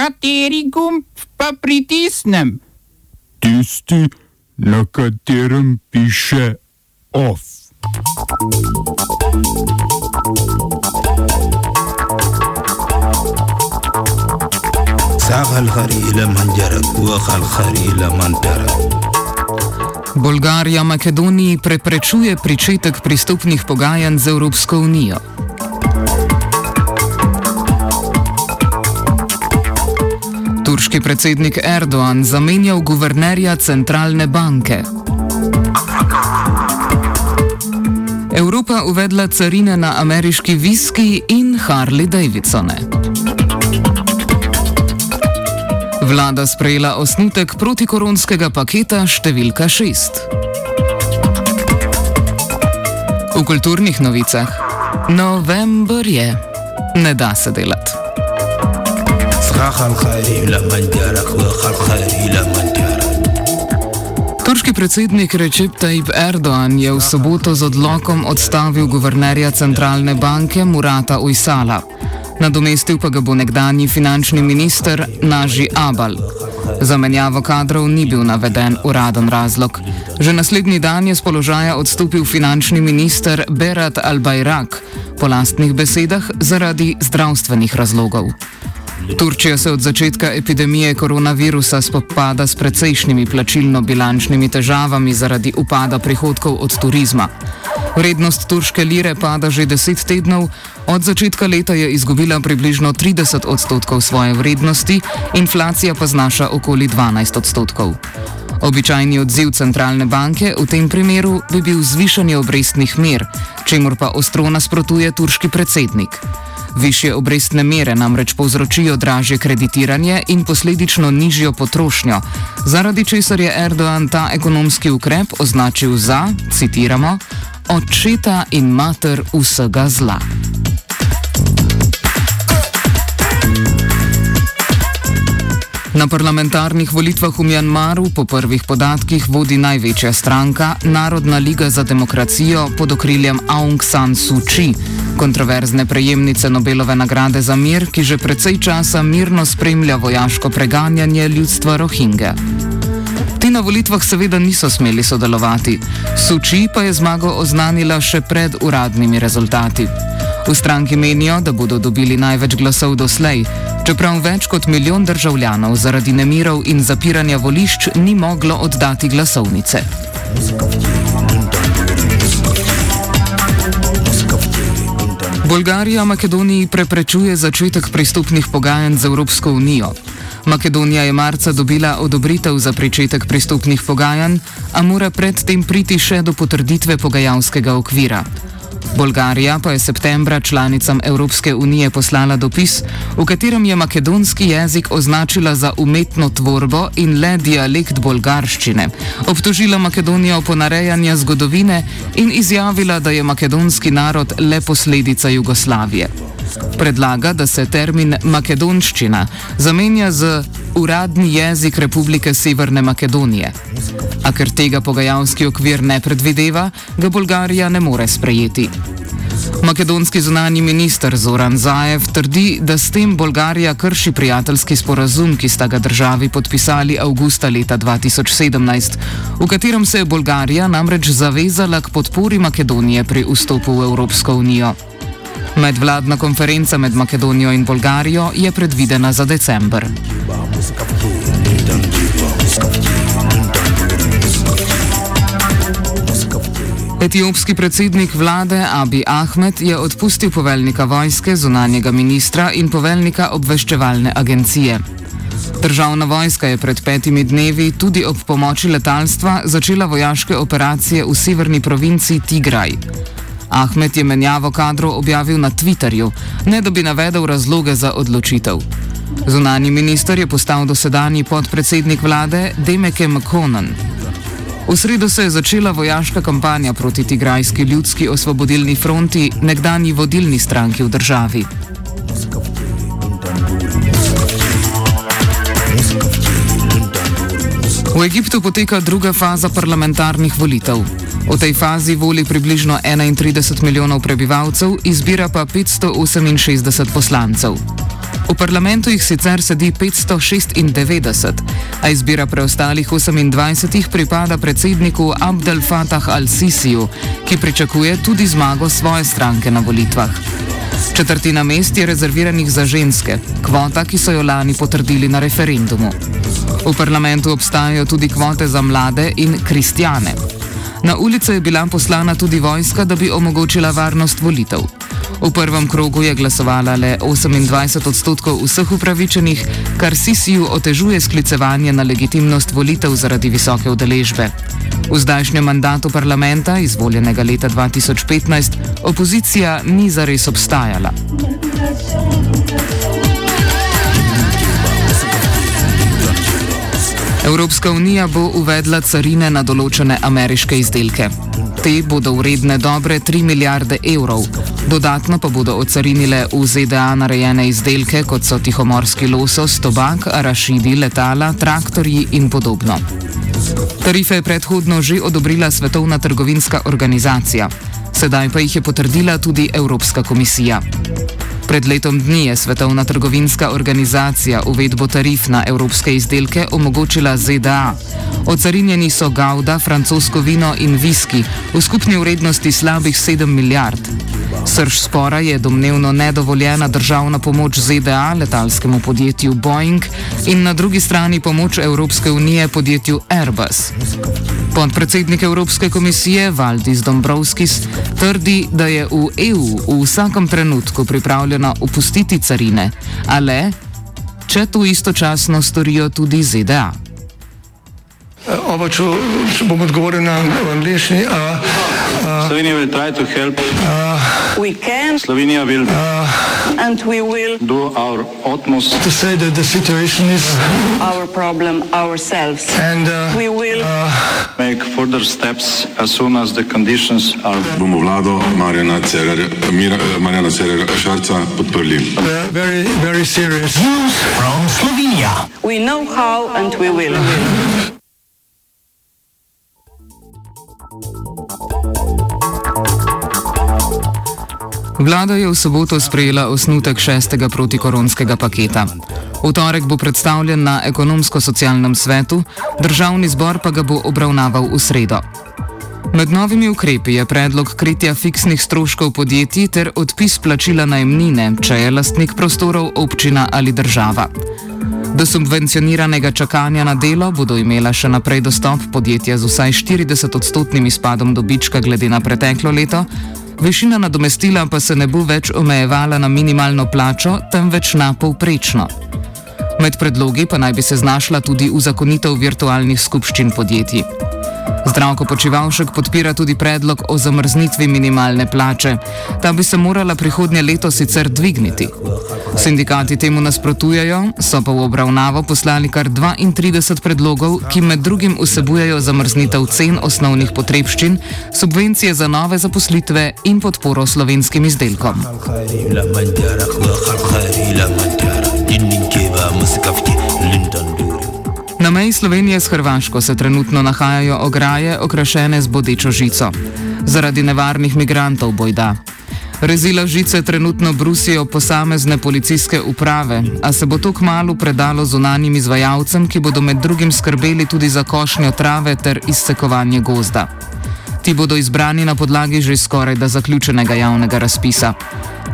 Kateri gumb pa pritisnem? Tisti, na katerem piše OF. ساق الخري إلى من جرك وخ الخري إلى من ترك Bolgarija Makedoniji preprečuje pričetek pristopnih pogajanj z Evropsko unijo. Turški predsednik Erdoğan zamenjal guvernerja centralne banke. Evropa uvedla carine na ameriški viski in Harley Davidsone. Vlada sprejela osnutek protikoronskega paketa številka 6. V kulturnih novicah. November je. Ne da se delati. ساق الخري إلى من جرك وخ الخري إلى من ترك Turški predsednik Recep Tayyip Erdoğan je v soboto z odlokom odstavil guvernerja centralne banke Murata Ujsala. Nadomestil pa ga bo nekdanji finančni minister Naži Abal. Za menjavo kadrov ni bil naveden uraden razlog. Že naslednji dan je z položaja odstopil finančni minister Berat Al-Bajrak, po lastnih besedah zaradi zdravstvenih razlogov. Turčija se od začetka epidemije koronavirusa spopada s precejšnjimi plačilno-bilančnimi težavami zaradi upada prihodkov od turizma. Vrednost turške lire pada že deset tednov, od začetka leta je izgubila približno 30 odstotkov svoje vrednosti, inflacija pa znaša okoli 12 odstotkov. Običajni odziv centralne banke v tem primeru bi bil zvišanje obrestnih mer, čemur pa ostro nasprotuje turški predsednik. Višje obrestne mere namreč povzročijo dražje kreditiranje in posledično nižjo potrošnjo, zaradi česar je Erdoğan ta ekonomski ukrep označil za, citiramo, očeta in mater vsega zla. Na parlamentarnih volitvah v Mjanmaru po prvih podatkih vodi največja stranka Narodna liga za demokracijo pod okriljem Aung San Suu Kyi, kontroverzne prejemnice Nobelove nagrade za mir, ki že precej časa mirno spremlja vojaško preganjanje ljudstva Rohingja. Ti na volitvah seveda niso smeli sodelovati, Suči pa je zmago oznanila še pred uradnimi rezultati. V stranki menijo, da bodo dobili največ glasov doslej, čeprav več kot milijon državljanov zaradi nemirov in zapiranja volišč ni moglo oddati glasovnice. Bolgarija Makedoniji preprečuje začetek pristopnih pogajanj z Evropsko unijo. Makedonija je marca dobila odobritev za začetek pristopnih pogajanj, a mora predtem priti še do potrditve pogajalskega okvira. Bolgarija pa je septembra članicam Evropske unije poslala dopis, v katerem je makedonski jezik označila za umetno tvorbo in le dialekt bolgarščine, obtožila Makedonijo ponarejanja zgodovine in izjavila, da je makedonski narod le posledica Jugoslavije. Predlaga, da se termin makedonščina zamenja z uradni jezik Republike Severne Makedonije. A ker tega pogajalski okvir ne predvideva, ga Bolgarija ne more sprejeti. Makedonski zunani minister Zoran Zaev trdi, da s tem Bolgarija krši prijateljski sporazum, ki sta ga državi podpisali avgusta leta 2017, v katerem se je Bolgarija namreč zavezala k podpori Makedonije pri vstopu v Evropsko unijo. Medvladna konferenca med Makedonijo in Bolgarijo je predvidena za december. Etiopski predsednik vlade Abi Ahmed je odpustil poveljnika vojske, zunanjega ministra in poveljnika obveščevalne agencije. Državna vojska je pred petimi dnevi tudi ob pomoči letalstva začela vojaške operacije v severni provinci Tigraj. Ahmed je menjavo kadrov objavil na Twitterju, ne da bi navedel razloge za odločitev. Zunani minister je postal dosedanji podpredsednik vlade Demeke McConan. V sredo se je začela vojaška kampanja proti Tigrajski ljudski osvobodilni fronti, nekdanji vodilni stranki v državi. V Egiptu poteka druga faza parlamentarnih volitev. V tej fazi voli približno 31 milijonov prebivalcev, izbira pa 568 poslancev. V parlamentu jih sicer sedi 596, a izbira preostalih 28 pripada predsedniku Abdel Fattah al-Sisiju, ki pričakuje tudi zmago svoje stranke na volitvah. Četrtina mest je rezerviranih za ženske, kvota, ki so jo lani potrdili na referendumu. V parlamentu obstajajo tudi kvote za mlade in kristjane. Na ulice je bila poslana tudi vojska, da bi omogočila varnost volitev. V prvem krogu je glasovala le 28 odstotkov vseh upravičenih, kar Sisiju otežuje sklicevanje na legitimnost volitev zaradi visoke udeležbe. V zdajšnjem mandatu parlamenta, izvoljenega leta 2015, opozicija ni zares obstajala. Evropska unija bo uvedla carine na določene ameriške izdelke. Te bodo vredne dobre 3 milijarde evrov. Dodatno pa bodo ocarinile v ZDA narejene izdelke, kot so tihomorski losos, tobak, arašidi, letala, traktorji in podobno. Tarife je predhodno že odobrila Svetovna trgovinska organizacija, sedaj pa jih je potrdila tudi Evropska komisija. Pred letom dni je Svetovna trgovinska organizacija uvedbo tarif na evropske izdelke omogočila ZDA. Ocarinjeni so gauda, francosko vino in viski v skupni vrednosti slabih 7 milijard. Srž spora je domnevno nedovoljena državna pomoč ZDA letalskemu podjetju Boeing in na drugi strani pomoč Evropske unije podjetju Airbus. Podpredsednik Evropske komisije Valdis Dombrovskis trdi, da je v EU v vsakem trenutku pripravljena opustiti carine, a le, če to istočasno storijo tudi ZDA. Oba, če, če bom odgovoril na angliški. Slovenija will try to help. We can Slovenija will and we will do our utmost To say that the situation is, our problem ourselves. and uh, We will make further steps as soon as the conditions are bomo vlado Marjana Cererja, Mira, eh, Marjana Cererja Šarca podprli. uh, very, very serious. we know how and we will. Vlada je v soboto sprejela osnutek šestega protikoronskega paketa. V torek bo predstavljen na ekonomsko-socialnem svetu, državni zbor pa ga bo obravnaval v sredo. Med novimi ukrepi je predlog kritja fiksnih stroškov podjetij ter odpis plačila najemnine, če je lastnik prostorov občina ali država. Do subvencioniranega čakanja na delo bodo imela še naprej dostop podjetja z vsaj 40-odstotnim izpadom dobička glede na preteklo leto, višina nadomestila pa se ne bo več omejevala na minimalno plačo, temveč na povprečno. Med predlogi pa naj bi se znašla tudi uzakonitev virtualnih skupščin podjetij. Zdravko Počivalšek podpira tudi predlog o zamrznitvi minimalne plače. Ta bi se morala prihodnje leto sicer dvigniti. Sindikati temu nasprotujejo, so pa v obravnavo poslali kar 32 predlogov, ki med drugim vsebujejo zamrznitev cen osnovnih potrebščin, subvencije za nove zaposlitve in podporo slovenskim izdelkom. Lindan Na meji Slovenije s Hrvaško se trenutno nahajajo ograje, okrašene z bodečo žico. Zaradi nevarnih migrantov bojda. Rezila žice trenutno brusijo posamezne policijske uprave, a se bo to kmalo predalo zunanjim izvajalcem, ki bodo med drugim skrbeli tudi za košnjo trave ter izsekovanje gozda. Ti bodo izbrani na podlagi že skoraj da zaključenega javnega razpisa.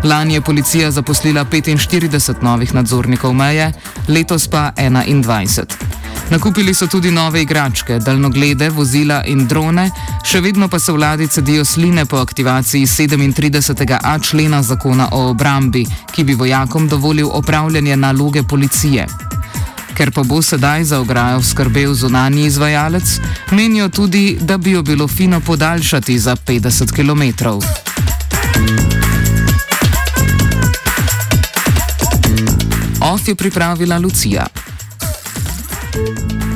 Lani je policija zaposlila 45 novih nadzornikov meje, letos pa 21. Nakupili so tudi nove igračke, daljnoglede, vozila in drone, še vedno pa se vladi cedijo sline po aktivaciji 37a člena zakona o obrambi, ki bi vojakom dovolil opravljanje naloge policije. Ker pa bo sedaj za ograjo skrbel zunanji izvajalec, menijo tudi, da bi jo bilo fino podaljšati za 50 km. OF je pripravila Lucija. Thank you